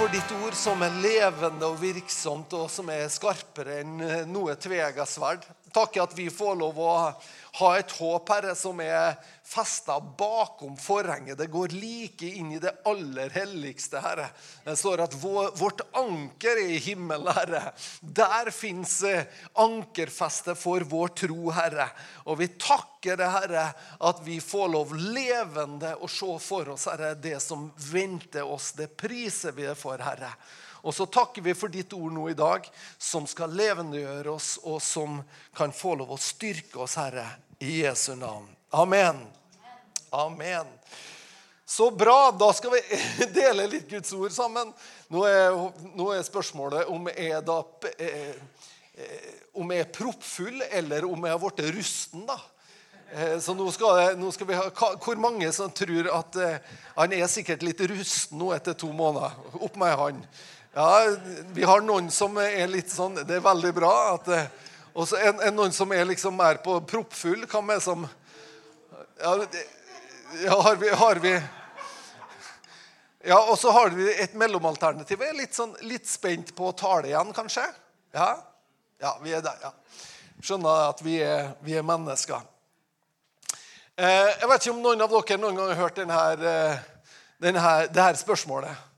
for ditt ord som er levende og virksomt, og som er skarpere enn noe tvega sverd. Takker at vi får lov å ha et håp, Herre, som er festa bakom forhenget. Det går like inn i det aller helligste, Herre. Det står at vårt anker er i himmelen, Herre. Der fins ankerfestet for vår tro, Herre. Og vi takker det, Herre, at vi får lov levende å se for oss, Herre, det som venter oss. Det priser vi det for, Herre. Og så takker vi for ditt ord nå i dag, som skal levendegjøre oss, og som kan få lov å styrke oss, Herre, i Jesu navn. Amen. Amen. Så bra. Da skal vi dele litt Guds ord sammen. Nå er, nå er spørsmålet om jeg, da, eh, eh, om jeg er proppfull, eller om jeg har blitt rusten. da. Eh, så nå skal, nå skal, vi ha Hvor mange som tror at han er sikkert litt rusten nå etter to måneder? Opp med han. Ja, Vi har noen som er litt sånn Det er veldig bra. at og så er det noen som er liksom mer på proppfull. Hva med som ja, ja, har vi, har vi Ja, Og så har vi et mellomalternativ. Jeg er litt, sånn, litt spent på å tale igjen, kanskje. Ja? ja, vi er der, ja. Skjønner at vi er, vi er mennesker. Eh, jeg vet ikke om noen av dere noen gang har hørt denne, eh, denne, det her spørsmålet.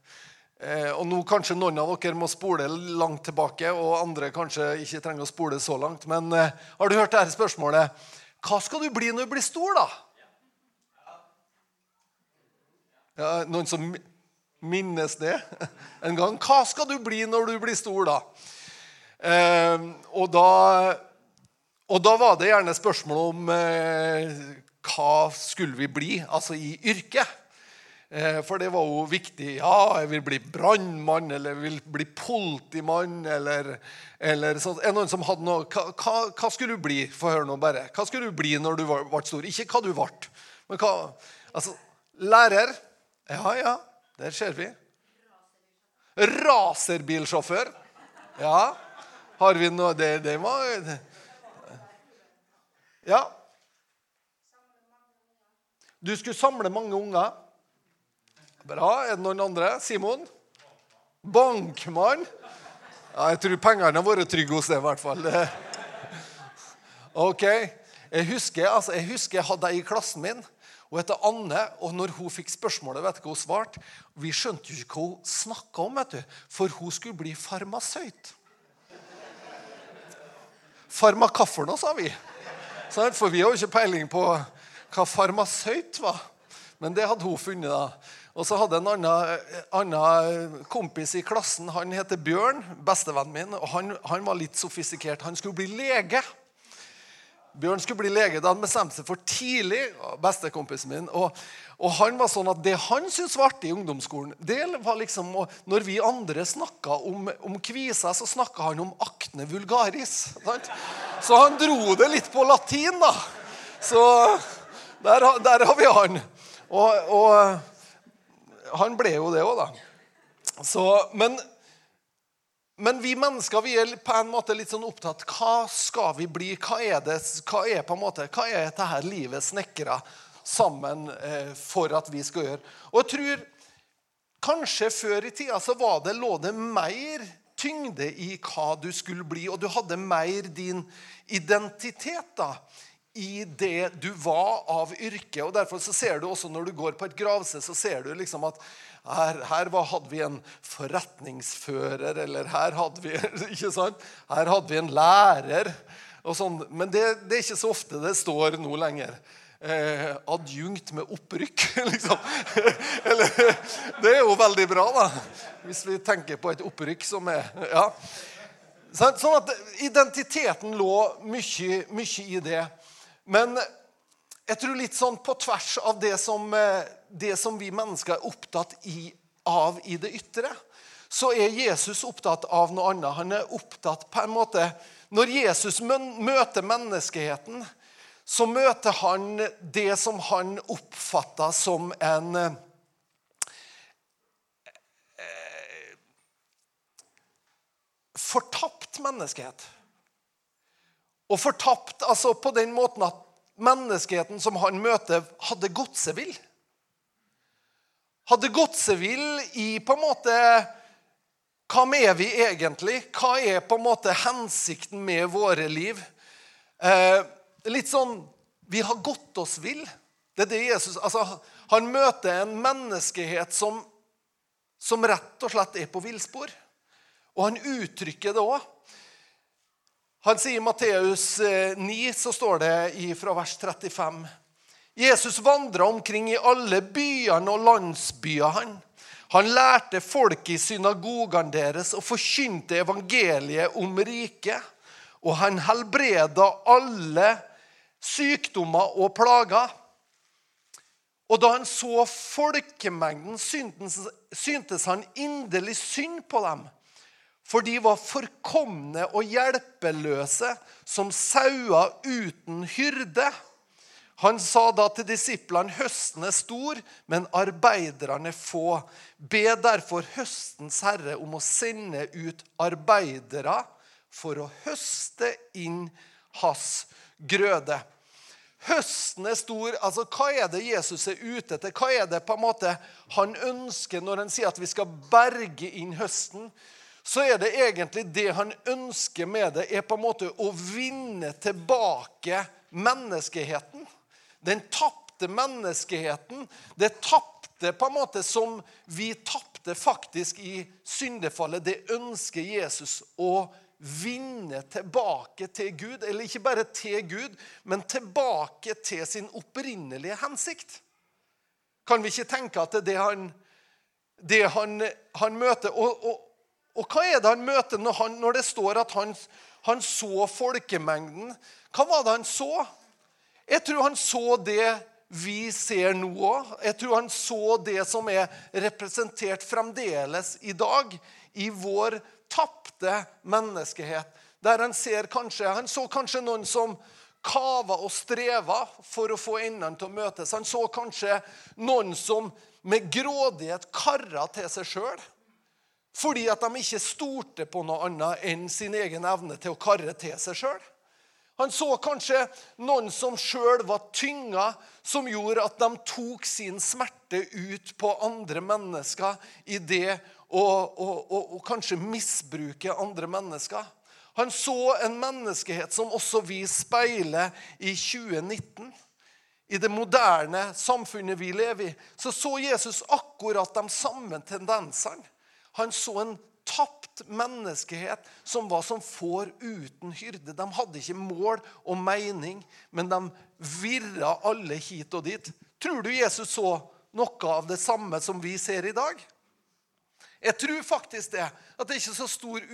Eh, og nå kanskje noen av dere må spole langt tilbake, og andre kanskje ikke trenger å spole så langt. Men eh, har du hørt dette spørsmålet? Hva skal du bli når du blir stor, da? Ja, noen som minnes det en gang. Hva skal du bli når du blir stor, da? Eh, og da og da var det gjerne spørsmål om eh, hva skulle vi bli, altså i yrket. Eh, for det var jo viktig. Ja, jeg vil bli brannmann, eller jeg vil bli politimann, eller, eller sånn. Noen som hadde noe hva, hva, hva, skulle du bli? Få høre nå bare. Hva skulle du bli når du ble stor? Ikke hva du ble, men hva Altså, lærer. Ja, ja, der ser vi. Raserbilsjåfør. Ja. Har vi noe Det, det var Ja. Du skulle samle mange unger. Bra. Er det noen andre? Simon? Bankmann? Ja, jeg tror pengene har vært trygge hos deg, i hvert fall. Ok. Jeg husker, altså, jeg husker jeg hadde ei i klassen min hun heter Anne, og når hun fikk spørsmålet, vet du hva hun svarte? Vi skjønte jo ikke hva hun snakka om, vet du, for hun skulle bli farmasøyt. Farmakaffer nå, sa vi. For vi har jo ikke peiling på hva farmasøyt var. Men det hadde hun funnet. da. Og så hadde en annen, annen, kompis i klassen. Han heter Bjørn, bestevennen min. og han, han var litt sofistikert. Han skulle bli lege. Bjørn skulle bli lege. Da han bestemte seg for tidlig. bestekompisen min, og, og, han var sånn at Det han syntes var artig i ungdomsskolen det var liksom, Når vi andre snakka om, om kviser, så snakka han om acne vulgaris. Sant? Så han dro det litt på latin, da. Så der, der har vi han. Og, og han ble jo det òg, da. Så, men men vi mennesker vi er på en måte litt sånn opptatt hva skal vi bli? Hva er det, hva er på en måte, hva er dette her livet snekra sammen eh, for at vi skal gjøre? Og jeg tror kanskje før i tida så det, lå det mer tyngde i hva du skulle bli, og du hadde mer din identitet da, i det du var av yrke. og Derfor så ser du også når du går på et gravsted, så ser du liksom at her, her var, hadde vi en forretningsfører, eller her hadde vi, ikke sant? Her hadde vi en lærer. og Sånn. Men det, det, er ikke så ofte det står nå lenger. Eh, adjunkt med opprykk, liksom. Eller, det er jo veldig bra, da. Hvis vi tenker på et opprykk som er ja. Sånn at identiteten lå mye, mye i det. Men jeg tror litt sånn på tvers av det som, eh, det som vi mennesker er opptatt i, av i det ytre, så er Jesus opptatt av noe annet. Han er opptatt på en måte Når Jesus møter menneskeheten, så møter han det som han oppfatter som en eh, fortapt menneskehet. Og fortapt altså på den måten at menneskeheten som han møter, hadde godsevill. hadde godsevill i på en måte Hva er vi egentlig? Hva er på en måte hensikten med våre liv? Eh, litt sånn Vi har gått oss vill. Det er det Jesus altså, Han møter en menneskehet som, som rett og slett er på villspor. Og han uttrykker det òg. Han sier i Matteus 9, eh, så står det fra vers 35 Jesus vandra omkring i alle byene og landsbyer. Han Han lærte folk i synagogene deres og forkynte evangeliet om riket. Og han helbreda alle sykdommer og plager. Og da han så folkemengden, syntes han inderlig synd på dem. For de var forkomne og hjelpeløse som sauer uten hyrde. Han sa da til disiplene høsten er stor, men arbeiderne få. Be derfor høstens herre om å sende ut arbeidere for å høste inn hans grøde. Høsten er stor. altså Hva er det Jesus er ute etter? Hva er det på en måte han ønsker når han sier at vi skal berge inn høsten? Så er det egentlig det han ønsker med det, er på en måte å vinne tilbake menneskeheten. Den tapte menneskeheten. Det tapte på en måte som vi tapte faktisk i syndefallet. Det ønsker Jesus å vinne tilbake til Gud. Eller ikke bare til Gud, men tilbake til sin opprinnelige hensikt. Kan vi ikke tenke at det er det han, det han, han møter? Og, og, og, hva er det han møter når, han, når det står at han, han så folkemengden? Hva var det han så? Jeg tror han så det vi ser nå òg. Jeg tror han så det som er representert fremdeles i dag i vår tapte menneskehet. Der han ser kanskje, Han så kanskje noen som kava og streva for å få endene til å møtes. Han så kanskje noen som med grådighet kara til seg sjøl. Fordi at de ikke stolte på noe annet enn sin egen evne til å karre til seg sjøl. Han så kanskje noen som sjøl var tynga, som gjorde at de tok sin smerte ut på andre mennesker i det å, å, å, å kanskje misbruke andre mennesker. Han så en menneskehet som også vi speiler i 2019. I det moderne samfunnet vi lever i, så så Jesus akkurat de samme tendensene. Han så en tapt menneskehet som var som får uten hyrde. De hadde ikke mål og mening, men de virra alle hit og dit. Tror du Jesus så noe av det samme som vi ser i dag? Jeg tror faktisk det. At det ikke er så stor,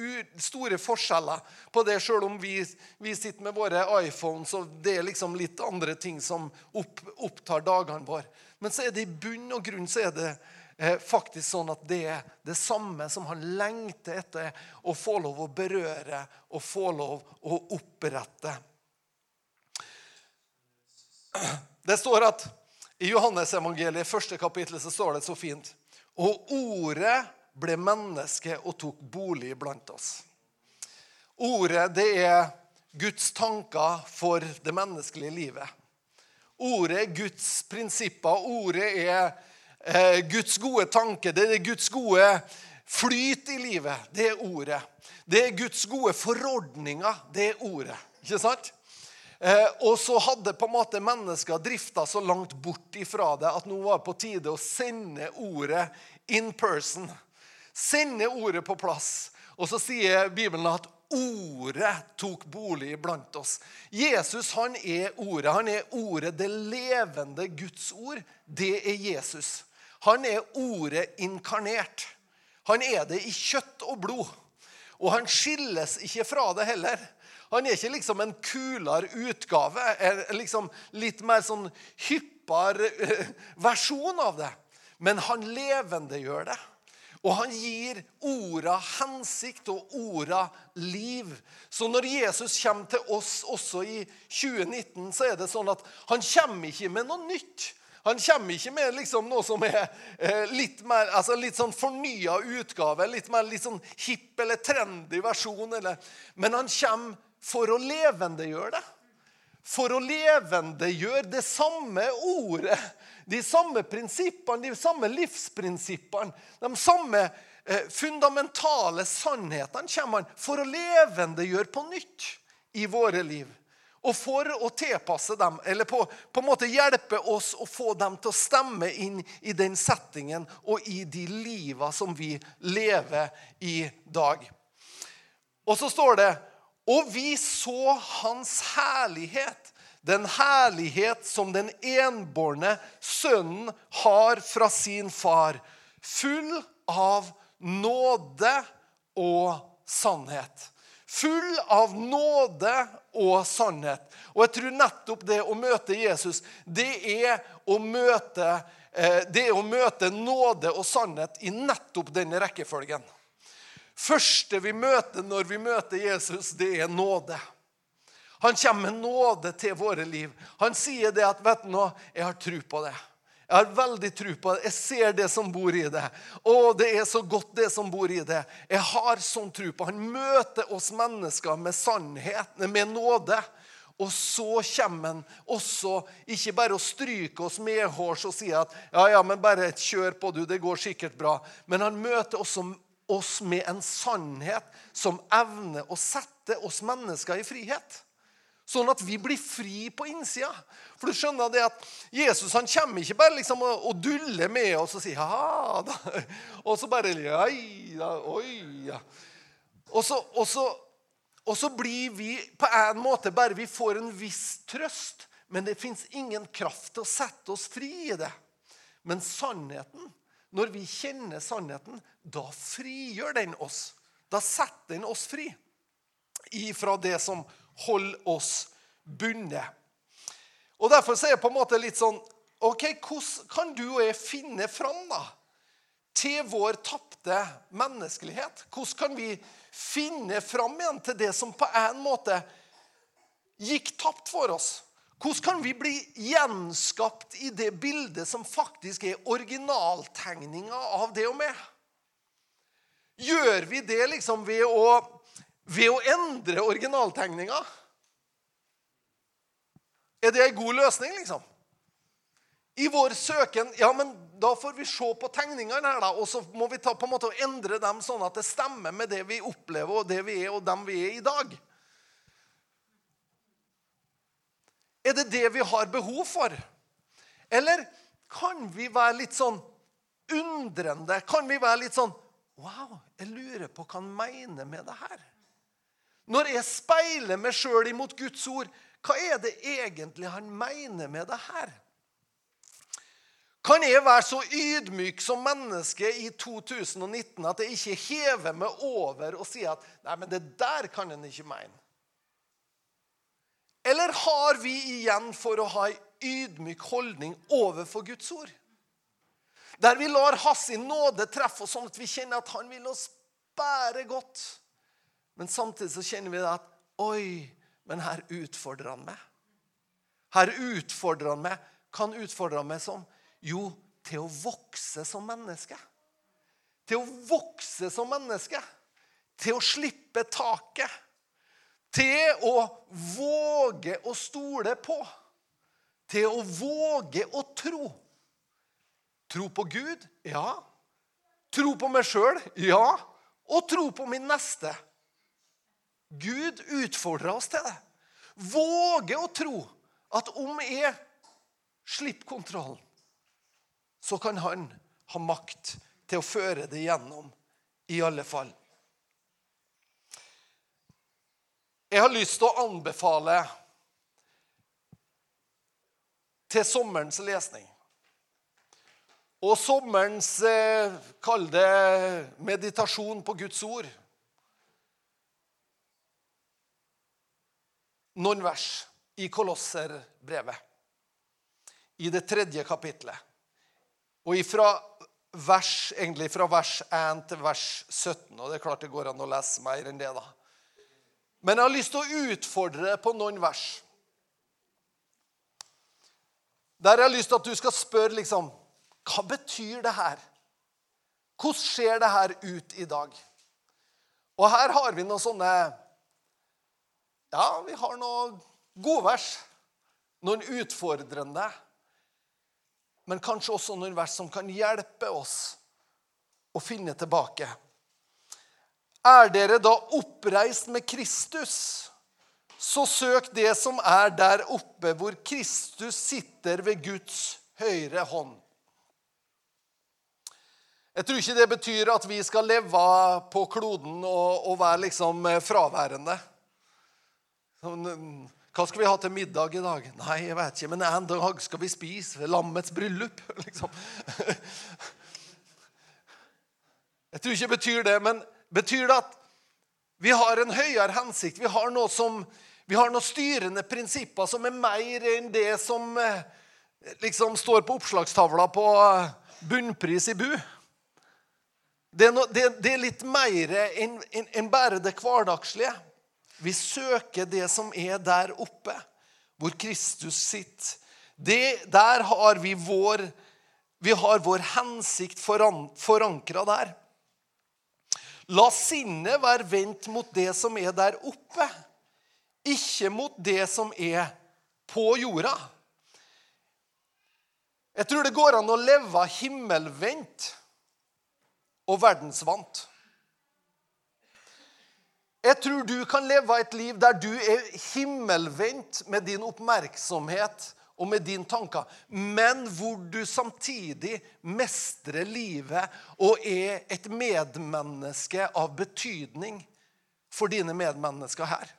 store forskjeller på det, sjøl om vi, vi, sitter med våre iPhones og det er liksom litt andre ting som opp, opptar dagene våre. Men så er det i bunn og grunn så er det faktisk sånn at det er det samme som han lengter etter å få lov å berøre og få lov å opprette. Det står at i Johannesevangeliet, første kapittel, så står det så fint Og ordet ble menneske og tok bolig blant oss. Ordet, det er Guds tanker for det menneskelige livet. Ordet er Guds prinsipper. Ordet er Eh, Guds gode tanke, det er Guds gode flyt i livet. Det er ordet. Det er Guds gode forordninger. Det er ordet. Ikke sant? Eh, og så hadde på en måte mennesker drifta så langt bort ifra det at nå var det på tide å sende ordet in person. Sende ordet på plass. Og så sier Bibelen at ordet tok bolig blant oss. Jesus han er ordet. Han er ordet, det levende Guds ord. Det er Jesus. Han er ordet inkarnert. Han er det i kjøtt og blod. Og han skilles ikke fra det heller. Han er ikke liksom en kulere utgave, liksom litt mer sånn hyppere eh, versjon av det. Men han levendegjør det. Og han gir orda hensikt og orda liv. Så når Jesus kommer til oss også i 2019, så er det sånn at han kommer ikke med noe nytt. Han kommer ikke med liksom noe som er eh, litt mer, altså litt sånn fornya utgave, litt mer litt sånn hipp eller trendy versjon. Eller, men han kommer for å levendegjøre det. for å levendegjøre det samme ordet. De samme prinsippene, de samme livsprinsippene, de samme eh, fundamentale sannhetene kommer han for å levendegjøre på nytt i våre liv. Og for å tilpasse dem, eller på, på en måte hjelpe oss å få dem til å stemme inn i den settingen og i de liva som vi lever i dag. Og så står det Og vi så hans herlighet, den herlighet som den enbårne sønnen har fra sin far, full av nåde og sannhet. Full av nåde og sannhet. Og jeg tror nettopp det å møte Jesus, det er å møte, eh, det er å møte nåde og sannhet i nettopp denne rekkefølgen. Første vi møter når vi møter Jesus, det er nåde. Han kommer med nåde til våre liv. Han sier det at 'Vet du nå, jeg har tro på det'. Jeg har veldig tro på det. Jeg ser det som bor i det. Å, det er så godt, det som bor i det. Jeg har sånn tro på Han møter oss mennesker med sannhet, med nåde. Og så kommer han også ikke bare å stryke oss medhårs og si at ja, ja, men bare kjør på, du, det går sikkert bra. Men han møter også oss med en sannhet som evner å sette oss mennesker i frihet. Sånn at vi blir fri på innsida. For du skjønner det at Jesus han kommer ikke bare liksom og, og duller med oss og sier ha da. Og så bare Oi, da, oi, ja. Og så, og, så, og så blir vi på en måte bare Vi får en viss trøst, men det fins ingen kraft til å sette oss fri i det. Men sannheten, når vi kjenner sannheten, da frigjør den oss. Da setter den oss fri ifra det som holder oss bundet. Og Derfor er jeg på en måte litt sånn ok, Hvordan kan du og jeg finne fram da, til vår tapte menneskelighet? Hvordan kan vi finne fram igjen til det som på en måte gikk tapt for oss? Hvordan kan vi bli gjenskapt i det bildet som faktisk er originaltegninga av det og med? Gjør vi det liksom ved å ved å endre originaltegninga. Er det ei god løsning, liksom? I vår søken Ja, men da får vi se på tegningene her, da, og så må vi ta på en måte endre dem sånn at det stemmer med det vi opplever, og det vi er, og dem vi er i dag. Er det det vi har behov for? Eller kan vi være litt sånn undrende? Kan vi være litt sånn Wow, jeg lurer på hva han mener med det her. Når jeg speiler meg sjøl imot Guds ord, hva er det egentlig han mener med det her? Kan jeg være så ydmyk som menneske i 2019 at jeg ikke hever meg over og sier at nei, men det der kan en ikke mene? Eller har vi igjen for å ha ei ydmyk holdning overfor Guds ord? Der vi lar Hans nåde treffe oss sånn at vi kjenner at han vil oss bære godt. Men samtidig så kjenner vi at Oi, men her utfordrer han meg. Her utfordrer han meg. Kan utfordre meg som? Jo, til å vokse som menneske. Til å vokse som menneske. Til å slippe taket. Til å våge å stole på. Til å våge å tro. Tro på Gud? Ja. Tro på meg sjøl? Ja. Og tro på min neste. Gud utfordrer oss til det. Våge å tro at om jeg slipper kontrollen, så kan han ha makt til å føre det gjennom, i alle fall. Jeg har lyst til å anbefale til sommerens lesning. Og sommerens, eh, kall det meditasjon på Guds ord. Noen vers i Kolosserbrevet, i det tredje kapitlet. Og ifra vers, egentlig fra vers 1 til vers 17. Og det er klart det går an å lese mer enn det, da. Men jeg har lyst til å utfordre på noen vers. Der jeg har lyst til at du skal spørre liksom Hva betyr det her? Hvordan ser det her ut i dag? Og her har vi noen sånne ja, vi har noen godvers. noen utfordrende, men kanskje også noen vers som kan hjelpe oss å finne tilbake. Er dere da oppreist med Kristus, så søk det som er der oppe, hvor Kristus sitter ved Guds høyre hånd. Jeg tror ikke det betyr at vi skal leve på kloden og, og være liksom fraværende. Sånn, hva skal vi ha til middag i dag? Nei, jeg vet ikke, men en dag skal vi spise lammets bryllup. liksom. Jeg tror ikke det betyr det, men betyr det at vi har en høyere hensikt? Vi har som, vi har noen styrende prinsipper som er mer enn det som eh, liksom står på oppslagstavla på bunnpris i Bu. Det er, no, det, det er litt mer enn en, en bare det hverdagslige. Vi søker det som er der oppe, hvor Kristus sitter. Det, der har vi vår, vi har vår hensikt foran, forankra der. La sinnet være vendt mot det som er der oppe, ikke mot det som er på jorda. Jeg tror det går an å leve himmelvendt og verdensvant. Jeg tror du kan leve et liv der du er himmelvendt med din oppmerksomhet og med dine tanker, men hvor du samtidig mestrer livet og er et medmenneske av betydning for dine medmennesker her.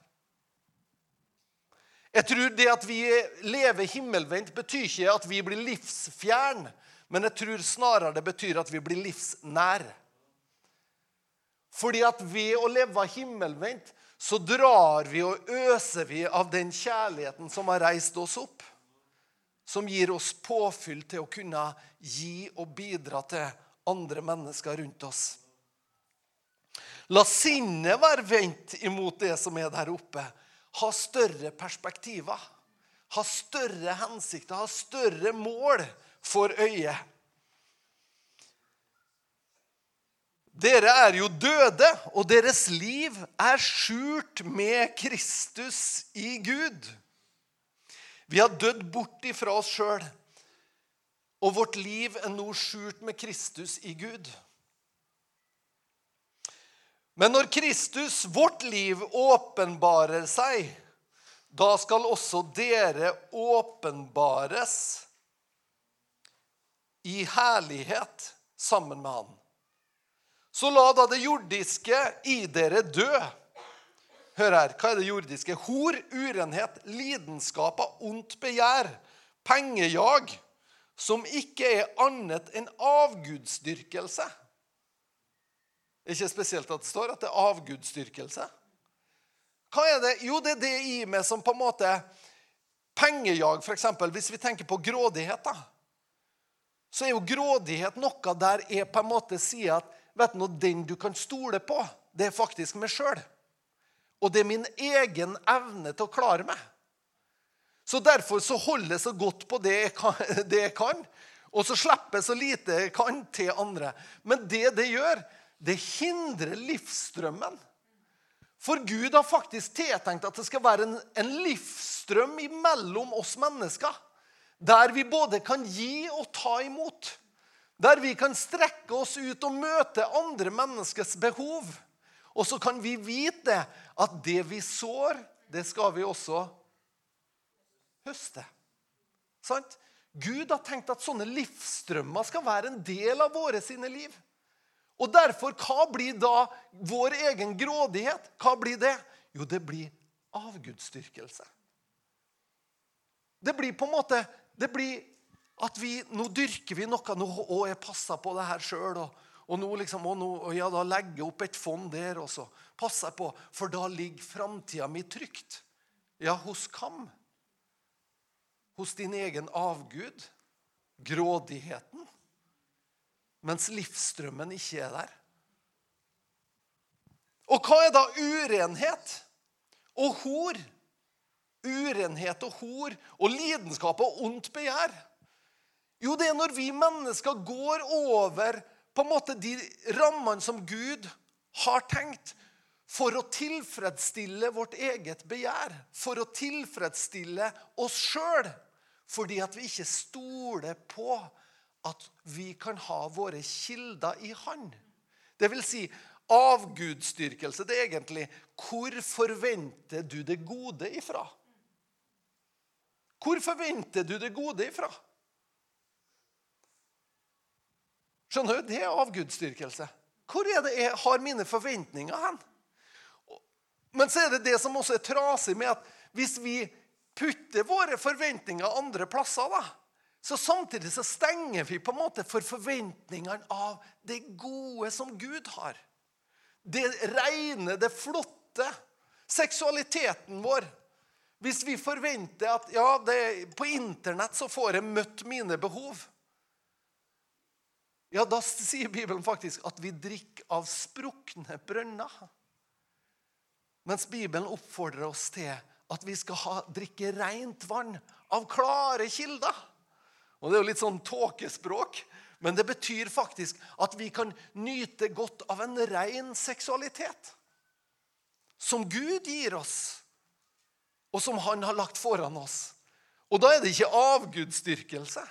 Jeg tror det at vi lever himmelvendt, betyr ikke at vi blir livsfjern, men jeg tror snarere det betyr at vi blir livsnær. Fordi at ved å leve himmelvendt så drar vi og øser vi av den kjærligheten som har reist oss opp. Som gir oss påfyll til å kunne gi og bidra til andre mennesker rundt oss. La sinnet være vendt imot det som er der oppe. Ha større perspektiver. Ha større hensikter, ha større mål for øyet. Dere er jo døde, og deres liv er skjult med Kristus i Gud. Vi har dødd bort ifra oss sjøl, og vårt liv er nå skjult med Kristus i Gud. Men når Kristus, vårt liv, åpenbarer seg, da skal også dere åpenbares i herlighet sammen med Han. Så la da det jordiske i dere dø. Hør her, hva er det jordiske? Hor, urenhet, lidenskap av ondt begjær, pengejag, som ikke er annet enn avgudsdyrkelse. Ikke spesielt at det står at det er avgudsdyrkelse. Hva er det? Jo, det er det i meg som på en måte Pengejag, f.eks. Hvis vi tenker på grådighet, da, så er jo grådighet noe der jeg på en måte sier at vet du, den du kan stole på, det er faktisk meg sjøl. Og det er min egen evne til å klare meg. Så Derfor så holder jeg så godt på det jeg kan, det jeg kan og så slipper jeg så lite jeg kan til andre. Men det det gjør, det hindrer livsstrømmen. For Gud har faktisk tiltenkt at det skal være en, en livsstrøm mellom oss mennesker. Der vi både kan gi og ta imot. Der vi kan strekke oss ut og møte andre menneskers behov. Og så kan vi vite at det vi sår, det skal vi også høste. Sant? Gud har tenkt at sånne livsstrømmer skal være en del av våre sine liv. Og derfor, hva blir da vår egen grådighet? Hva blir det? Jo, det blir avgudsdyrkelse. Det blir på en måte det blir at vi, nå dyrker vi noe. Nå, å, jeg passer på det her sjøl. Og, og, nå liksom, og, nå, ja, da legger jeg opp et fond der også. Passer på, for da ligger framtida mi trygt. Ja, hos hvem? Hos din egen avgud? Grådigheten? Mens livsstrømmen ikke er der. Og hva er da urenhet og hor? Urenhet og hor og lidenskap og ondt begjær. Jo, det er når vi mennesker går over på en måte de rammene som Gud har tenkt, for å tilfredsstille vårt eget begjær, for å tilfredsstille oss sjøl, fordi at vi ikke stoler på at vi kan ha våre kilder i Han. Det vil si avgudsdyrkelse. Det er egentlig hvor forventer du det gode ifra? Hvor forventer du det gode ifra? Skjønner du? Det er avgudsdyrkelse. Hvor er det jeg har mine forventninger hen? Men så er det det som også er trasig med at hvis vi putter våre forventninger andre plasser, da, så samtidig så stenger vi på en måte for forventningene av det gode som Gud har. Det rene, det flotte. Seksualiteten vår. Hvis vi forventer at ja, det, på Internett så får jeg møtt mine behov ja, Da sier Bibelen faktisk at vi drikker av sprukne brønner. Mens Bibelen oppfordrer oss til at vi skal ha, drikke rent vann av klare kilder. Og Det er jo litt sånn tåkespråk, men det betyr faktisk at vi kan nyte godt av en ren seksualitet. Som Gud gir oss, og som Han har lagt foran oss. Og da er det ikke avgudsdyrkelse.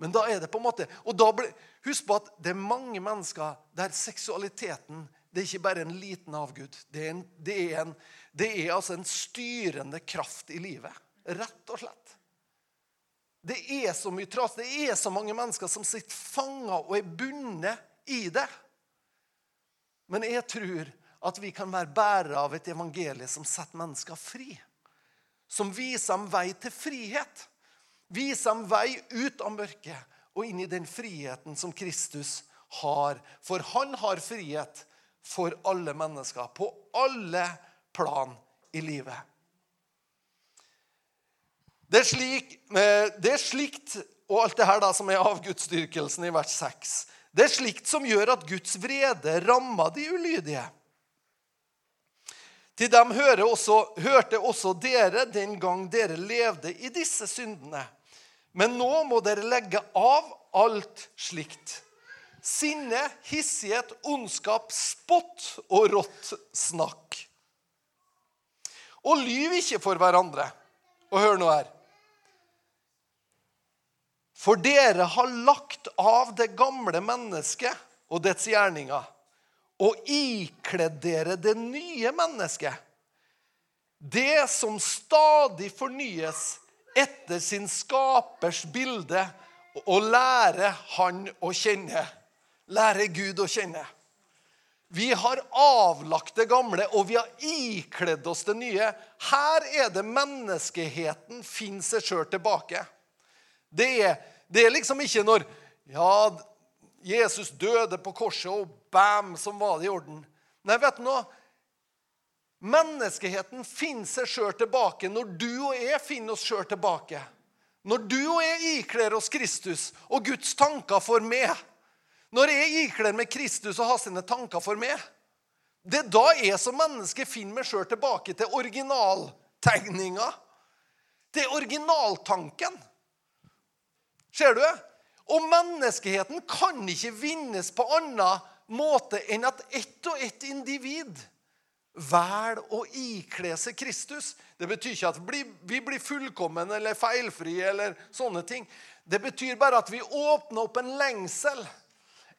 Men da er det på en måte, og da ble, Husk på at det er mange mennesker der seksualiteten det er ikke bare en liten avgud. Det er, en, det, er en, det er altså en styrende kraft i livet. Rett og slett. Det er så mye tras. Det er så mange mennesker som sitter fanga og er bundet i det. Men jeg tror at vi kan være bærere av et evangelie som setter mennesker fri. Som viser dem vei til frihet. Viser dem vei ut av mørket og inn i den friheten som Kristus har. For han har frihet for alle mennesker, på alle plan i livet. Det er, slik, eh, det er slikt, og alt det her da, som er avgudsdyrkelsen i vers 6 Det er slikt som gjør at Guds vrede rammer de ulydige. Til dem også, hørte også dere den gang dere levde i disse syndene. Men nå må dere legge av alt slikt. Sinne, hissighet, ondskap, spott og rått snakk. Og lyv ikke for hverandre. Og hør nå her. For dere har lagt av det gamle mennesket og dets gjerninger og ikledd dere det nye mennesket. Det som stadig fornyes etter sin skapers bilde, og lære Han å kjenne. Lære Gud å kjenne. Vi har avlagt det gamle, og vi har ikledd oss det nye. Her er det menneskeheten finner seg sjøl tilbake. Det er det er liksom ikke når ja, Jesus døde på korset, og bam, som var det i orden. Nei, vet du noe? Menneskeheten finner seg sjøl tilbake når du og jeg finner oss sjøl tilbake. Når du og jeg ikler oss Kristus og Guds tanker for meg. Når jeg ikler meg Kristus og har sine tanker for meg. Det er da jeg som menneske finner meg sjøl tilbake til originaltegninga. Til originaltanken. Ser du? Og menneskeheten kan ikke vinnes på annen måte enn at ett og ett individ velger å ikle seg Kristus. Det betyr ikke at vi blir fullkommen eller feilfrie eller sånne ting. Det betyr bare at vi åpner opp en lengsel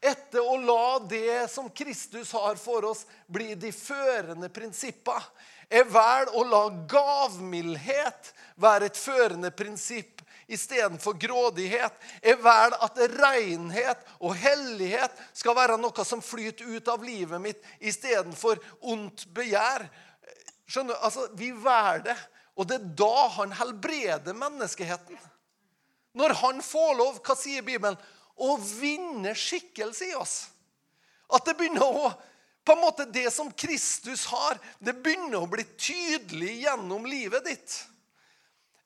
etter å la det som Kristus har for oss, bli de førende prinsippene. Jeg velger å la gavmildhet være et førende prinsipp istedenfor grådighet. Jeg velger at renhet og hellighet skal være noe som flyter ut av livet mitt istedenfor ondt begjær. Skjønner du? Altså, Vi velger det. Og det er da han helbreder menneskeheten. Når han får lov, hva sier Bibelen, å vinne skikkelse i oss. At det begynner å på en måte Det som Kristus har, det begynner å bli tydelig gjennom livet ditt.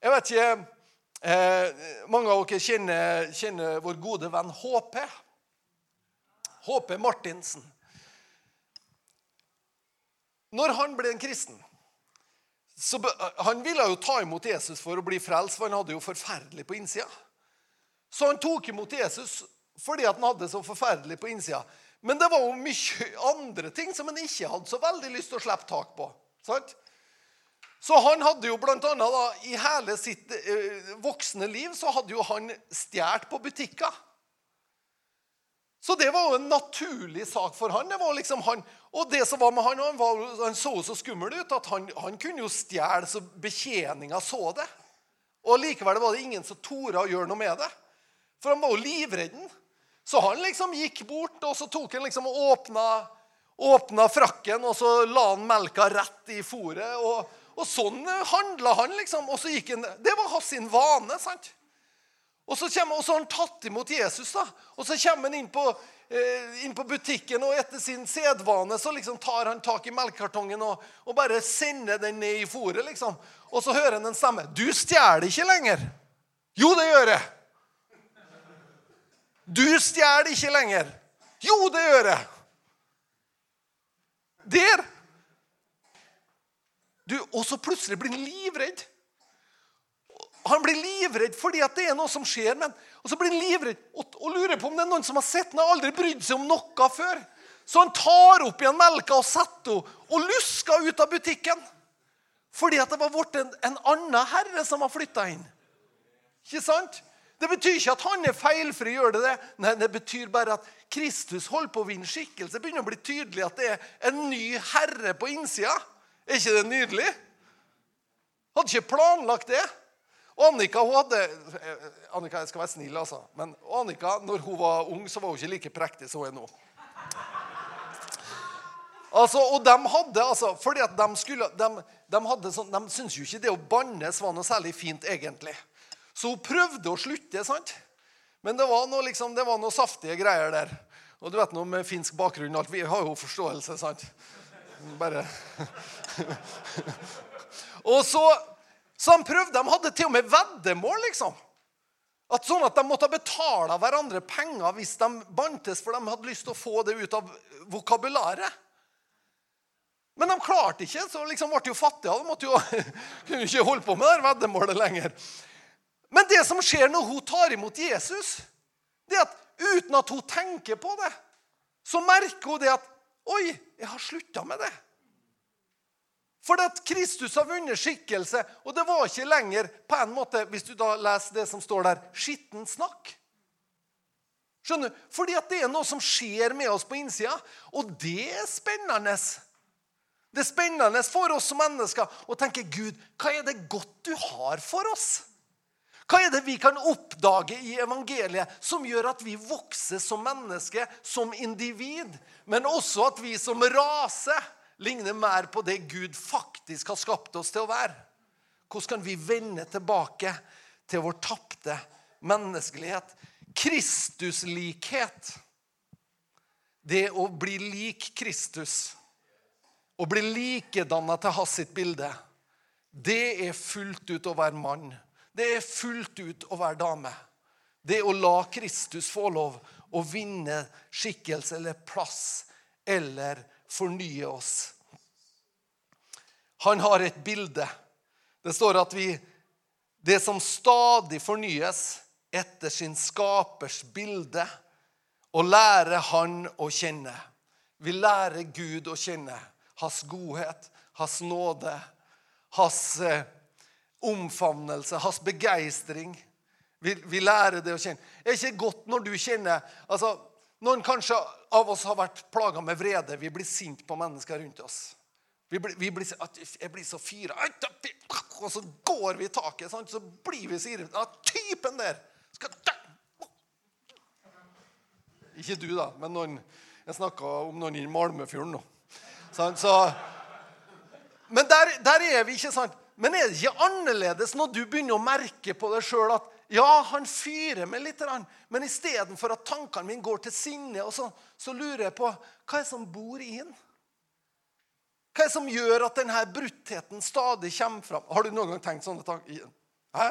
Jeg vet ikke Eh, mange av dere kjenner, kjenner, vår gode venn HP. HP Martinsen. Når han ble en kristen så Han ville jo ta imot Jesus for å bli frelst, for han hadde jo forferdelig på innsida. Så han tok imot Jesus fordi han hadde så forferdelig på innsida. Men det var jo mye andre ting som han ikke hadde så veldig lyst til å slippe tak på. sant? Så han hadde jo blant annet da, I hele sitt eh, voksne liv så hadde jo han stjålet på butikker. Så det var jo en naturlig sak for han. Det var liksom han og det som var med han, han, var, han så så skummel ut at han, han kunne jo stjele så betjeninga så det. Og likevel var det ingen som torde å gjøre noe med det. For han var jo livredden. Så han liksom gikk bort, og så tok han liksom og åpna, åpna frakken, og så la han melka rett i fôret. Og, og sånn handla han, liksom. Og så gikk han, Det var hans vane. sant? Og så, kommer, og så har han tatt imot Jesus, da. Og så kommer han inn på, eh, inn på butikken, og etter sin sedvane så liksom tar han tak i melkekartongen og, og, bare sender den ned i fôret. liksom. Og så hører han en stemme. 'Du stjeler ikke lenger.' 'Jo, det gjør jeg.' Du stjeler ikke lenger. Jo, det gjør jeg. Der. Du, og så plutselig blir han livredd. Han blir livredd fordi at det er noe som skjer. Men, og så blir han livredd og, og, lurer på om det er noen som har sett han har aldri brydd seg om noe før. Så han tar opp igjen melka og setter henne og lusker ut av butikken. Fordi at det var blitt en, en annen herre som har flytta inn. Ikke sant? Det betyr ikke at han er feilfri. gjør Det det? Nei, det betyr bare at Kristus holder på å vinne skikkelse. Det begynner å bli tydelig at det er en ny herre på innsida. Er ikke det nydelig? Hadde ikke planlagt det. Annika hun hadde Annika, jeg skal være snill, altså. Men Annika, når hun var ung, så var hun ikke like prektig som hun er nå. Altså, og de hadde altså, fordi at de skulle, de, de, hadde sånn, de syntes jo ikke det å bannes var noe særlig fint, egentlig. Så hun prøvde å slutte, sant? men det var noe, liksom, det var noe saftige greier der. Og du vet noe med finsk bakgrunn alt, Vi har jo forståelse, sant? Bare Og så, så han prøvde, De hadde til og med veddemål, liksom. At sånn at De måtte betale hverandre penger hvis de bantes, for de hadde lyst til å få det ut av vokabularet. Men de klarte ikke, så liksom ble de jo fattige. De måtte jo, kunne ikke holde på med det veddemålet lenger. Men det som skjer når hun tar imot Jesus, det er at uten at hun tenker på det, så merker hun det at Oi, jeg har slutta med det. For at Kristus har vunnet skikkelse, og det var ikke lenger på en måte, hvis du da leser det som står der, skitten snakk. Skjønner du? Fordi at det er noe som skjer med oss på innsida, og det er spennende. Det er spennende for oss som mennesker å tenke Gud, hva er det godt du har for oss? Hva er det vi kan oppdage i evangeliet som gjør at vi vokser som mennesker, som individ, men også at vi som rase ligner mer på det Gud faktisk har skapt oss til å være? Hvordan kan vi vende tilbake til vår tapte menneskelighet? Kristuslikhet. Det å bli lik Kristus, å bli likedanna til hans sitt bilde, det er fullt ut å være mann. Det er fullt ut å være dame. Det er å la Kristus få lov å vinne skikkelse eller plass eller fornye oss. Han har et bilde. Det står at vi Det som stadig fornyes etter sin skapers bilde, å lære Han å kjenne. Vi lærer Gud å kjenne. Hans godhet, hans nåde, hans eh, omfavnelse, hans begeistring. Vi, vi, lærer det å kjenne. Det er ikke godt når du kjenner altså, Noen kanskje av oss har vært plaga med vrede. Vi blir sinte på mennesker rundt oss. Vi blir, vi blir, jeg blir så fyra Og så går vi i taket. Sant? Så blir vi så irriterte. Ja, typen der skal Ikke du, da, men noen, jeg snakka om noen i Malmefjorden nå. Så, men der, der, er vi, ikke sant? Men er det ikke annerledes når du begynner å merke på deg sjøl at ja, han fyrer meg litt, men istedenfor at tankene mine går til sinne, så, så, lurer jeg på hva er det som bor i den? Hva er det som gjør at denne bruttheten stadig kommer fram? Har du noen gang tenkt sånne tanker? Hæ?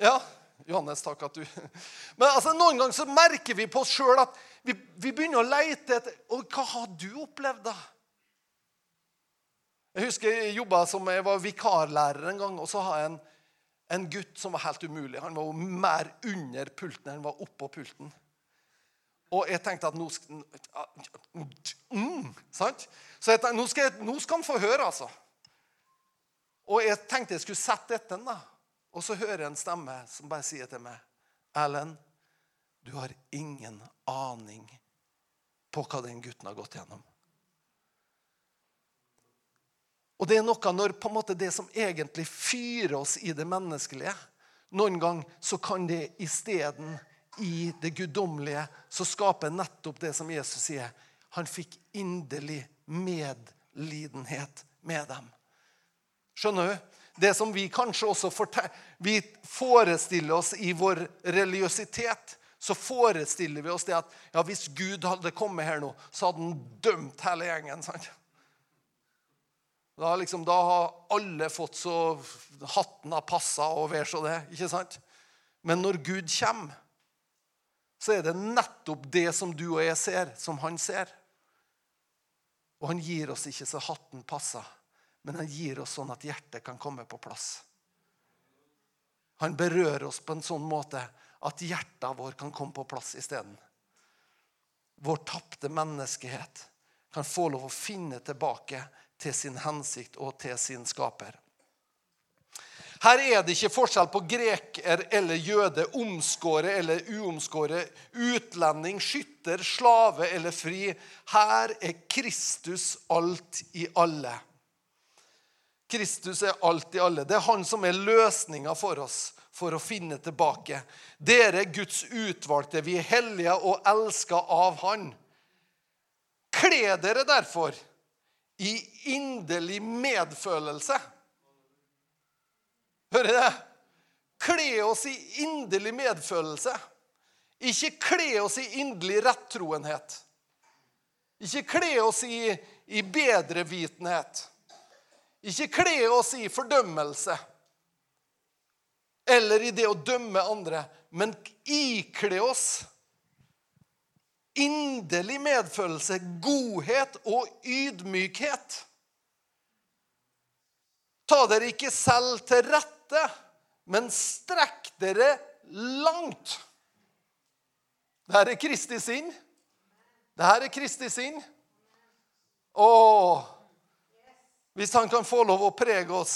Ja, Johannes, takk at du Men altså, Noen ganger så merker vi på oss sjøl at vi, vi, begynner å leite etter Og hva har du opplevd, da? Jeg husker jeg jobba som jeg var vikarlærer en gang. og så har jeg en, en gutt som var helt umulig. Han var jo mer under pulten enn han var oppå pulten. Og jeg tenkte at nå skal mm, sant? Så jeg nå, skal jeg, nå skal han få høre, altså. Og jeg tenkte jeg skulle sette etter den. da. Og så hører jeg en stemme som bare sier til meg Erlend, du har ingen aning på hva den gutten har gått gjennom. Og det er noe når på en måte det som egentlig fyrer oss i det menneskelige Noen gang så kan det isteden i det guddommelige så skaper nettopp det som Jesus sier. Han fikk inderlig medlidenhet med dem. Skjønner du? Det som vi kanskje også vi forestiller oss i vår religiøsitet, så forestiller vi oss det at ja, hvis Gud hadde kommet her nå, så hadde han dømt hele gjengen. sant? Da, liksom, da, har alle fått så hatten har passa og vær så det. ikke sant? Men når Gud kommer, så er det nettopp det som du og jeg ser, som han ser. Og han gir oss ikke så hatten passer, men han gir oss sånn at hjertet kan komme på plass. Han berører oss på en sånn måte at hjertet vår kan komme på plass isteden. Vår tapte menneskehet kan få lov å finne tilbake til sin hensikt og til sin skaper. Her er det ikke forskjell på greker eller jøde, omskåret eller uomskåret, utlending, skytter, slave eller fri. Her er Kristus alt i alle. Kristus er alt i alle. Det er han som er løsninga for oss for å finne tilbake. Dere er Guds utvalgte. Vi er hellige og elska av Han. Kle dere derfor i inderlig medfølelse. Hører det? Kle oss i inderlig medfølelse. Ikke kle oss i inderlig rettroenhet. Ikke kle oss i, i bedrevitenhet. Ikke kle oss i fordømmelse eller i det å dømme andre, men ikle oss inderlig medfølelse, godhet og ydmykhet. Ta dere ikke selv til rette, men strekk dere langt. Dette er Kristi sinn. Dette er Kristi sinn. Og hvis han kan få lov å prege oss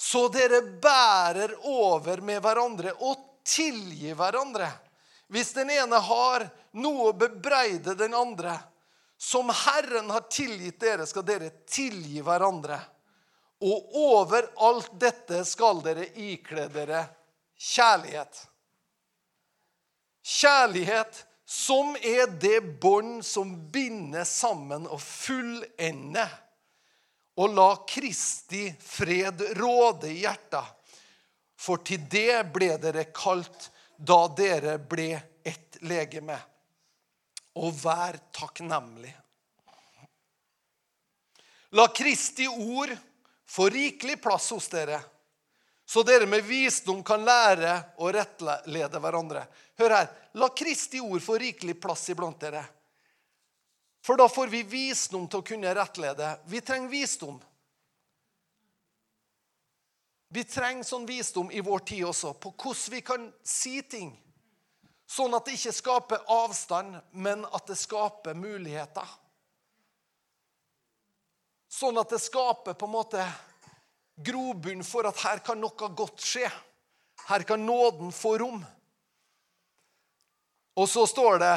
Så dere bærer over med hverandre og tilgir hverandre hvis den ene har noe å bebreide den andre, som Herren har tilgitt dere, skal dere tilgi hverandre. Og over alt dette skal dere ikle dere kjærlighet. Kjærlighet som er det bånd som binder sammen og fullender. Og la Kristi fred råde i hjertet. For til det ble dere kalt da dere ble ett legeme. Og vær takknemlig. La Kristi ord få rikelig plass hos dere, så dere med visdom kan lære å rettlede hverandre. Hør her. La Kristi ord få rikelig plass iblant dere. For da får vi visdom til å kunne rettlede. Vi trenger visdom. Vi trenger sånn visdom i vår tid også, på hvordan vi kan si ting. Sånn at det ikke skaper avstand, men at det skaper muligheter. Sånn at det skaper på en måte grobunn for at her kan noe godt skje. Her kan nåden få rom. Og så står det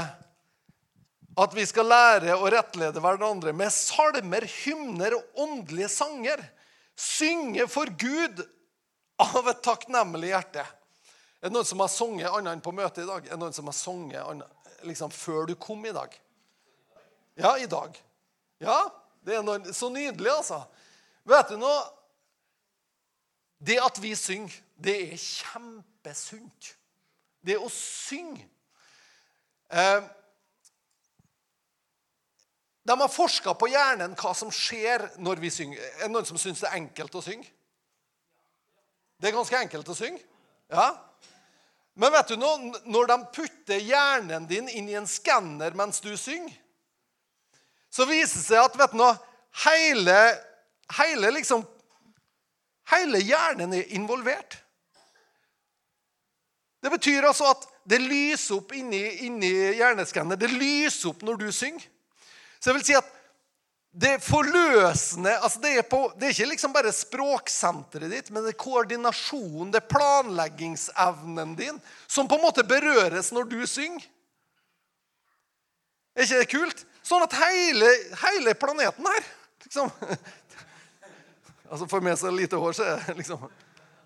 at vi skal lære å rettlede hverandre med salmer, hymner og åndelige sanger. Synge for Gud av et takknemlig hjerte. Er det noen som har sunget annet enn på møtet i dag? Er det noen som har sunget liksom før du kom i dag? Ja, i dag. Ja, det er noen, så nydelig, altså. Vet du noe? Det at vi synger, det er kjempesunt. Det å synge eh, De har forska på hjernen hva som skjer når vi synger. Er det noen som syns det er enkelt å synge? Det er ganske enkelt å synge. Ja. Men vet du noe? når de putter hjernen din inn i en skanner mens du synger, så viser det seg at vet du noe, hele, hele, liksom, hele hjernen er involvert. Det betyr altså at det lyser opp inni, inni hjerneskanner. Det lyser opp når du synger. Så jeg vil si at det forløsende altså det, er på, det er ikke liksom bare språksenteret ditt, men det er koordinasjonen, det er planleggingsevnen din, som på en måte berøres når du synger. Er ikke det kult? Sånn at hele, hele planeten her liksom, altså For meg så lite hår, så er det liksom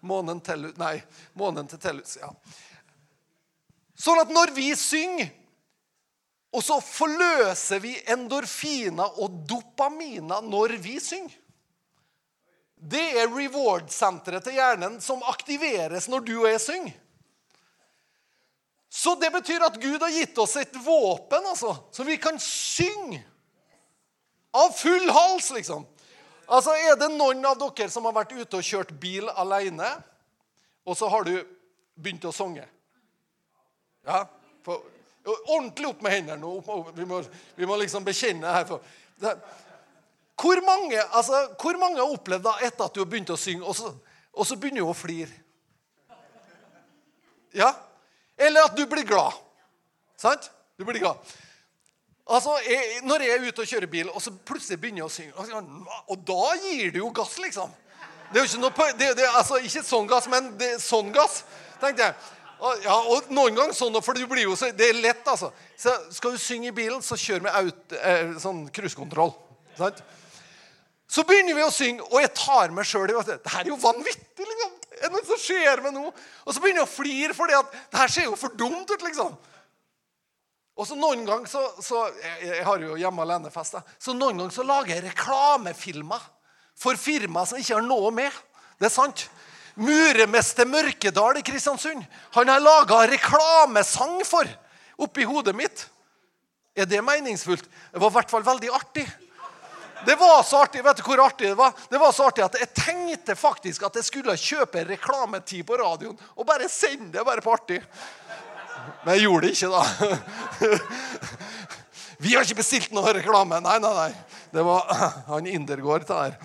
Månen til Nei, månen til Tellus. Ja. Sånn at når vi synger, og så forløser vi endorfiner og dopaminer når vi synger Det er reward-senteret til hjernen som aktiveres når du og jeg synger. Så det betyr at Gud har gitt oss et våpen, altså, så vi kan synge av full hals, liksom. Altså, Er det noen av dere som har vært ute og kjørt bil alene, og så har du begynt å synge? Ja? For, ordentlig opp med hendene nå. Vi må, vi må liksom bekjenne her. Hvor, mange, altså, hvor mange har opplevd da etter at du har begynt å synge, og så, og så begynner du å flire? Ja? Eller at du blir glad. Sant? Du blir glad. Altså, jeg, Når jeg er ute og kjører bil, og så plutselig begynner jeg å synge Og da gir du jo gass, liksom. Det er jo ikke noe det, det, altså, Ikke sånn gass, men det, sånn gass. tenkte jeg. Ja, og noen ganger sånn, for det blir jo så, det er lett, altså. Så skal du synge i bilen, så kjør med out, eh, sånn cruisekontroll. Så begynner vi å synge, og jeg tar meg sjøl i. Det her er jo vanvittig! liksom. Er det noe som skjer med noe? Og så begynner jeg å flire, for det her ser jo for dumt ut. liksom. Og så noen ganger så, så jeg, jeg, har jo hjemme alene-fest. Så noen ganger så lager jeg reklamefilmer for firmaer som ikke har noe med. Det er sant. Muremester Mørkedal i Kristiansund han har laga reklamesang for oppi hodet mitt. Er det meningsfullt? Det var i hvert fall veldig artig. Det var så artig vet du hvor artig det var? Det var så artig at Jeg tenkte faktisk at jeg skulle kjøpe reklametid på radioen og bare sende det bare på artig. Men jeg gjorde det ikke, da. Vi har ikke bestilt noe reklame. Nei, nei, nei. Det var han Indergård. Der.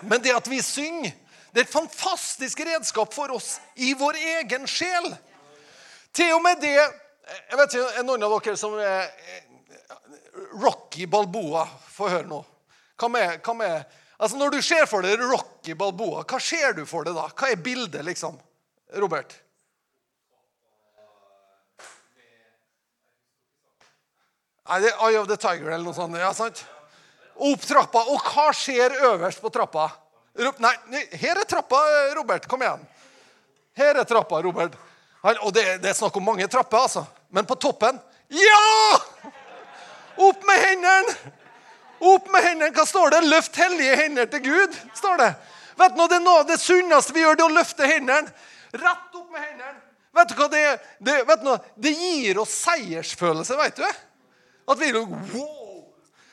Men det at vi synger, det er et fantastisk redskap for oss i vår egen sjel. Til og med det jeg vet ikke, er Noen av dere som er Rocky Balboa. Få høre nå. Hva med, hva med, altså Når du ser for deg Rocky Balboa, hva ser du for deg da? Hva er bildet, liksom? Robert? Nei, det er Eye of the Tiger eller noe sånt. ja, sant? Opp trappa. Og hva skjer øverst på trappa? Nei, her er trappa, Robert. Kom igjen. Her er trappa, Robert. Og det, det er snakk om mange trapper, altså. Men på toppen Ja! Opp med hendene! Opp med hendene. Hva står det? Løft hellige hender til Gud. står Det Vet du, Det er noe av det sunneste vi gjør, det er å løfte hendene. Rett opp med hendene. Vet du hva det, det, vet du, det gir oss seiersfølelse, vet du. At vi wow.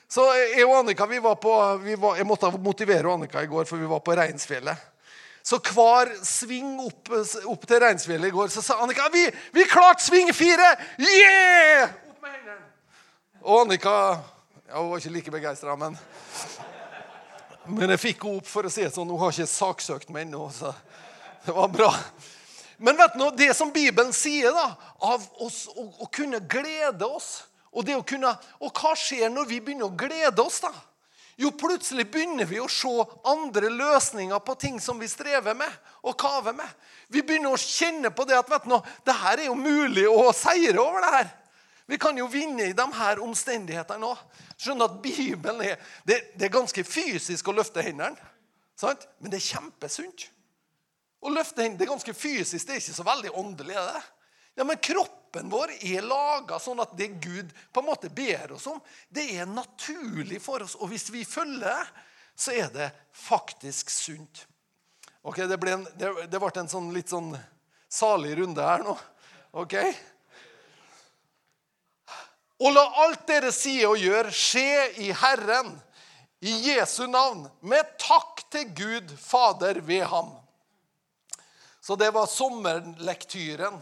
Så jeg og Annika vi var på, vi var, Jeg måtte motivere Annika i går, for vi var på Reinsfjellet. Så hver sving opp, opp til Reinsfjellet i går, så sa Annika vi, vi klarte sving fire! Yeah! Opp med hendene. Og Annika ja, Hun var ikke like begeistra, men Men jeg fikk henne opp for å si det sånn. Hun har ikke saksøkt meg ennå, så det var bra. Men vet du, det som Bibelen sier, da, av oss å, å kunne glede oss og, det å kunne, og hva skjer når vi begynner å glede oss, da? Jo, plutselig begynner vi å se andre løsninger på ting som vi strever med og kaver med. Vi begynner å kjenne på det at vet du, det her er jo mulig å seire over det her. Vi kan jo vinne i de her omstendighetene òg. Skjønner at Bibelen er det, det, er ganske fysisk å løfte hendene. Sant? Men det er kjempesunt. Å løfte hendene det er ganske fysisk, det er ikke så veldig åndelig. er det? Ja, Men kroppen vår er laga sånn at det Gud på en måte ber oss om, det er naturlig for oss. Og hvis vi følger, så er det faktisk sunt. Ok, Det ble en, det, det ble en sånn litt sånn salig runde her nå. ok? Og la alt dere sier og gjør, skje i Herren, i Jesu navn, med takk til Gud Fader ved ham. Så det var sommerlektyren,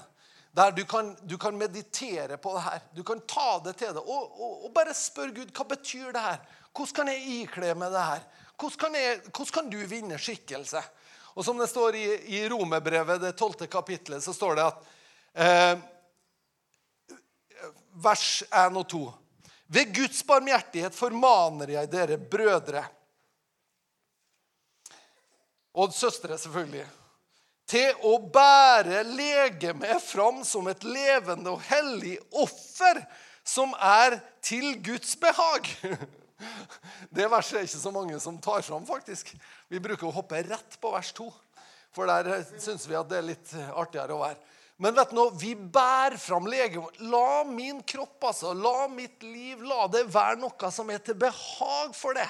der du kan, du kan meditere på det her. Du kan ta det til deg og, og, og bare spørre Gud hva betyr det her. Hvordan kan jeg ikle meg det her? Hvordan kan, jeg, hvordan kan du vinne skikkelse? Og Som det står i, i Romerbrevet, det tolvte kapitlet, så står det at eh, vers 1 og 2. Ved Guds barmhjertighet formaner jeg dere brødre og søstre, selvfølgelig, til å bære legemet fram som et levende og hellig offer som er til Guds behag. Det verset er ikke så mange som tar fram, faktisk. Vi bruker å hoppe rett på vers 2, for der syns vi at det er litt artigere å være. Men vet du noe, vi bærer fram legemet. La min kropp, altså, la mitt liv, la det være noe som er til behag for det.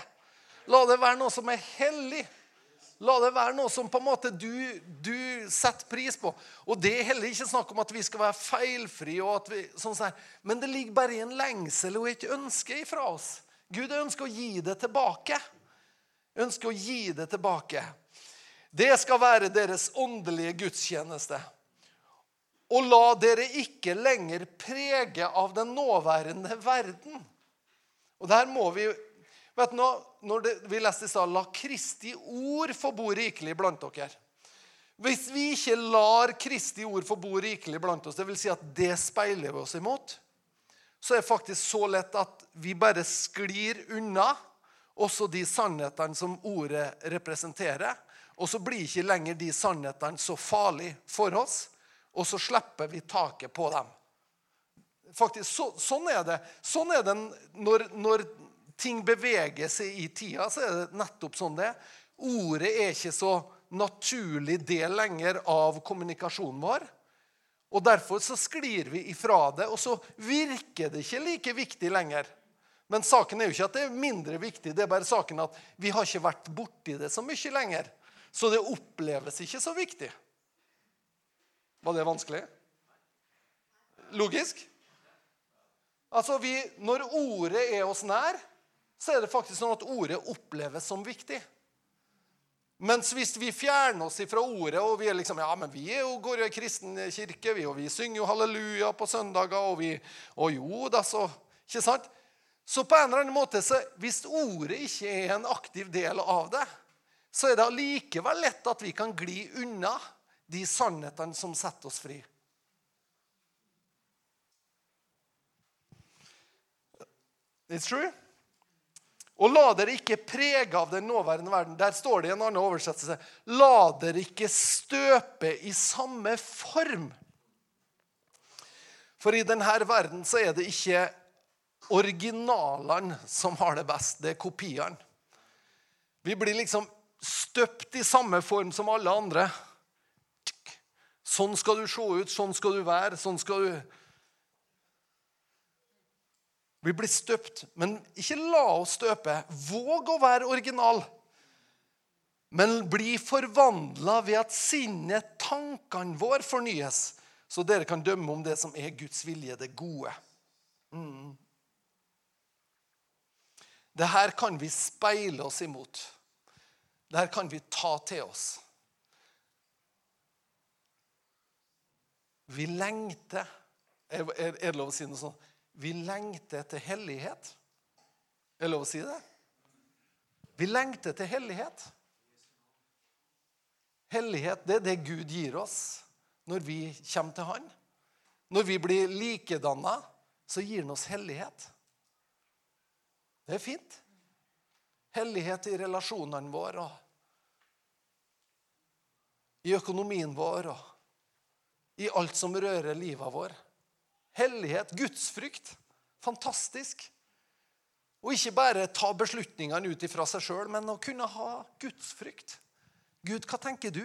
La det være noe som er hellig. La det være noe som på en måte du, du setter pris på. Og Det er heller ikke snakk om at vi skal være feilfrie. sånn sånn. Men det ligger bare i en lengsel og et ønske ifra oss. Gud ønsker å gi det tilbake. Ønsker å gi det tilbake. Det skal være deres åndelige gudstjeneste. Og la dere ikke lenger prege av den nåværende verden. Og der må vi vet du, når det, Vi leste i stad La Kristi ord få bo rikelig blant dere. Hvis vi ikke lar Kristi ord få bo rikelig blant oss, dvs. Si at det speiler vi oss imot, så er det faktisk så lett at vi bare sklir unna også de sannhetene som ordet representerer. Og så blir ikke lenger de sannhetene så farlige for oss og så slipper vi taket på dem. Faktisk, så, Sånn er det. Sånn er det når, når, ting beveger seg i tida. så er det nettopp sånn det Ordet er ikke så naturlig del lenger av kommunikasjonen vår. Og Derfor så sklir vi ifra det, og så virker det ikke like viktig lenger. Men saken er jo ikke at det er mindre viktig, det er bare saken at vi har ikke vært borti det så mye lenger. Så det oppleves ikke så viktig. Var det vanskelig? Logisk? Altså, vi, Når ordet er oss nær, så er det faktisk sånn at ordet oppleves som viktig. Mens hvis vi fjerner oss fra ordet, og vi er liksom, ja, men vi jo, går jo i kristen kirke, vi, og vi synger jo halleluja på søndager, og vi Og jo da, så Ikke sant? Så på en eller annen måte, så hvis ordet ikke er en aktiv del av det, så er det allikevel lett at vi kan gli unna de sannhetene som setter oss fri. It's true. Og la dere ikke prege av den nåværende verden. Der står det i en annen oversettelse La dere ikke støpe i samme form. For i denne verden så er det ikke originalene som har det best. Det er kopiene. Vi blir liksom støpt i samme form som alle andre. Sånn skal du se ut, sånn skal du være, sånn skal du Vi blir støpt, men ikke la oss støpe. Våg å være original. Men bli forvandla ved at sinnet, tankene våre, fornyes, så dere kan dømme om det som er Guds vilje, det gode. Mm. Det her kan vi speile oss imot. Det her kan vi ta til oss. Vi lengter Er, det lov å si noe sånt? Vi lengter etter hellighet. Er det lov å si det? Vi lengter etter hellighet. Hellighet det er det Gud gir oss når vi kommer til Han. Når vi blir likedanna, så gir Han oss hellighet. Det er fint. Hellighet i relasjonene våre og i økonomien vår. og i alt som rører livet vår. Hellighet, gudsfrykt. Fantastisk. Og ikke bare ta beslutningene ut ifra seg sjøl, men å kunne ha gudsfrykt. Gud, hva tenker du?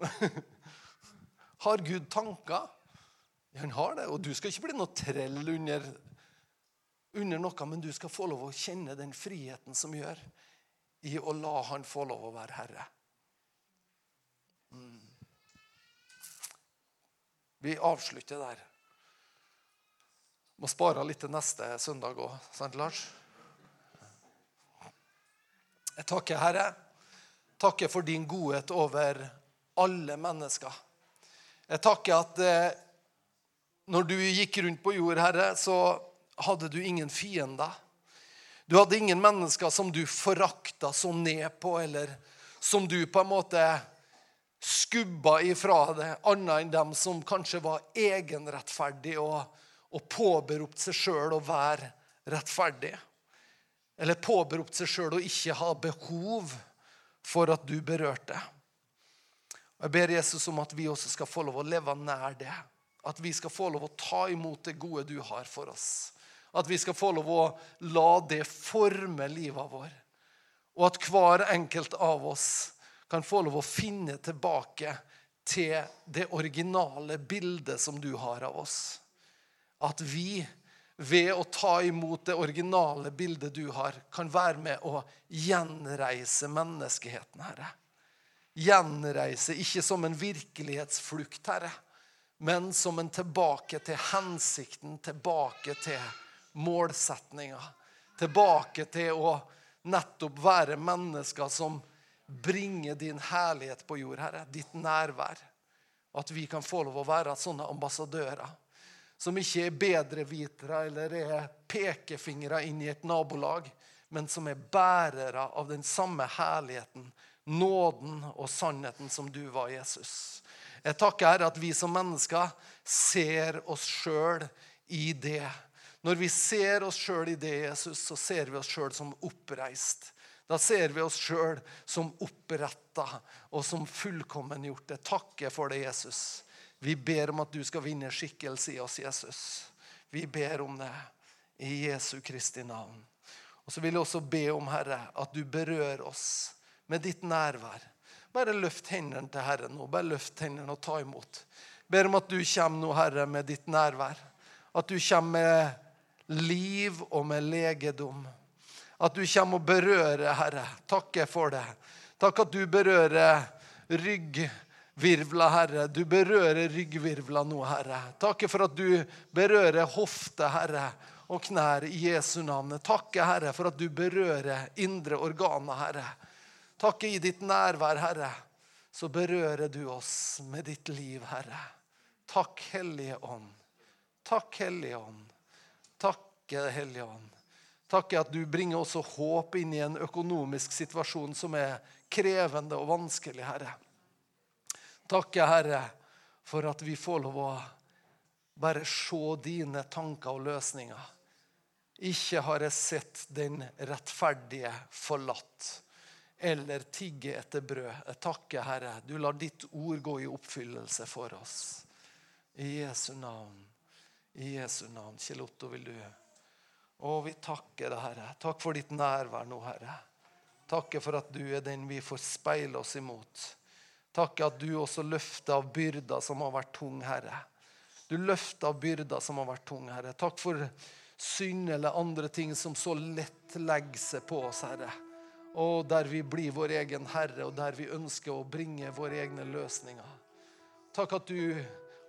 har Gud tanker? Han har det. Og du skal ikke bli noe trell under, under noe, men du skal få lov å kjenne den friheten som gjør i å la han få lov å være herre. Mm. Vi avslutter der. Må spare litt til neste søndag òg, sant, Lars? Jeg takker, Herre. Takker for din godhet over alle mennesker. Jeg takker at eh, når du gikk rundt på jord, Herre, så hadde du ingen fiender. Du hadde ingen mennesker som du forakta så ned på, eller som du på en måte skubba ifra deg, annet enn dem som kanskje var egenrettferdige og, og påberopt seg sjøl å være rettferdig. Eller påberopt seg sjøl å ikke ha behov for at du berørte. Og Jeg ber Jesus om at vi også skal få lov å leve nær det. At vi skal få lov å ta imot det gode du har for oss. At vi skal få lov å la det forme livet vår. Og at hver enkelt av oss kan få lov å finne tilbake til det originale bildet som du har av oss. At vi ved å ta imot det originale bildet du har, kan være med å gjenreise menneskeheten, Herre. Gjenreise ikke som en virkelighetsflukt, Herre, men som en tilbake til hensikten, tilbake til målsetninga. Tilbake til å nettopp være mennesker som bringer din herlighet på jord, Herre. Ditt nærvær. At vi kan få lov å være sånne ambassadører som ikke er bedrevitere eller er pekefingre inn i et nabolag, men som er bærere av den samme herligheten, nåden og sannheten som du var, Jesus. Jeg takker Herre at vi som mennesker ser oss sjøl i det. Når vi ser oss sjøl i det, Jesus, så ser vi oss sjøl som oppreist. Da ser vi oss sjøl som oppretta og som fullkommengjorte. Takke for det, Jesus. Vi ber om at du skal vinne skikkelse i oss, Jesus. Vi ber om det i Jesu Kristi navn. Og så vil jeg også be om, Herre, at du berører oss med ditt nærvær. Bare løft hendene til Herren nå. Bare løft hendene og ta imot. Ber om at du kommer nå, Herre, med ditt nærvær. At du kommer med liv og med legedom. At du kommer og berører, Herre. Takker for det. Takk at du berører ryggvirvla, Herre. Du berører ryggvirvla nå, Herre. Takk for at du berører hofte, Herre, og knær i Jesu navn. Takk, Herre, for at du berører indre organer, Herre. Takk i ditt nærvær, Herre, så berører du oss med ditt liv, Herre. Takk, Hellige Ånd. Takk, Hellige Ånd. Takk, Hellige Ånd. Takk at du bringer også håp inn i en økonomisk situasjon som er krevende og vanskelig, Herre. Takk, Herre, for at vi får lov å bare se dine tanker og løsninger. Ikke har jeg sett den rettferdige forlatt eller tigge etter brød. Jeg takker, Herre. Du lar ditt ord gå i oppfyllelse for oss. I Jesu navn. I Jesu navn. Kjell Otto, vil du å, vi takker deg, Herre. Takk for ditt nærvær nå, Herre. Takker for at du er den vi får speile oss imot. Takk at du også løfter av byrder som har vært tung, Herre. Du løfter av byrder som har vært tung, Herre. Takk for synd eller andre ting som så lett legger seg på oss, Herre. Og der vi blir vår egen herre, og der vi ønsker å bringe våre egne løsninger. Takk at du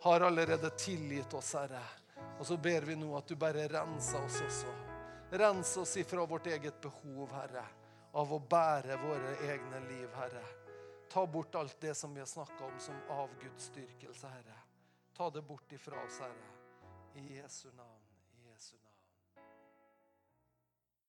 har allerede tilgitt oss, Herre. Og så ber vi nå at du bare renser oss også. Rens oss ifra vårt eget behov, Herre, av å bære våre egne liv, Herre. Ta bort alt det som vi har snakka om som avgudsdyrkelse, Herre. Ta det bort ifra oss, Herre. I Jesu navn.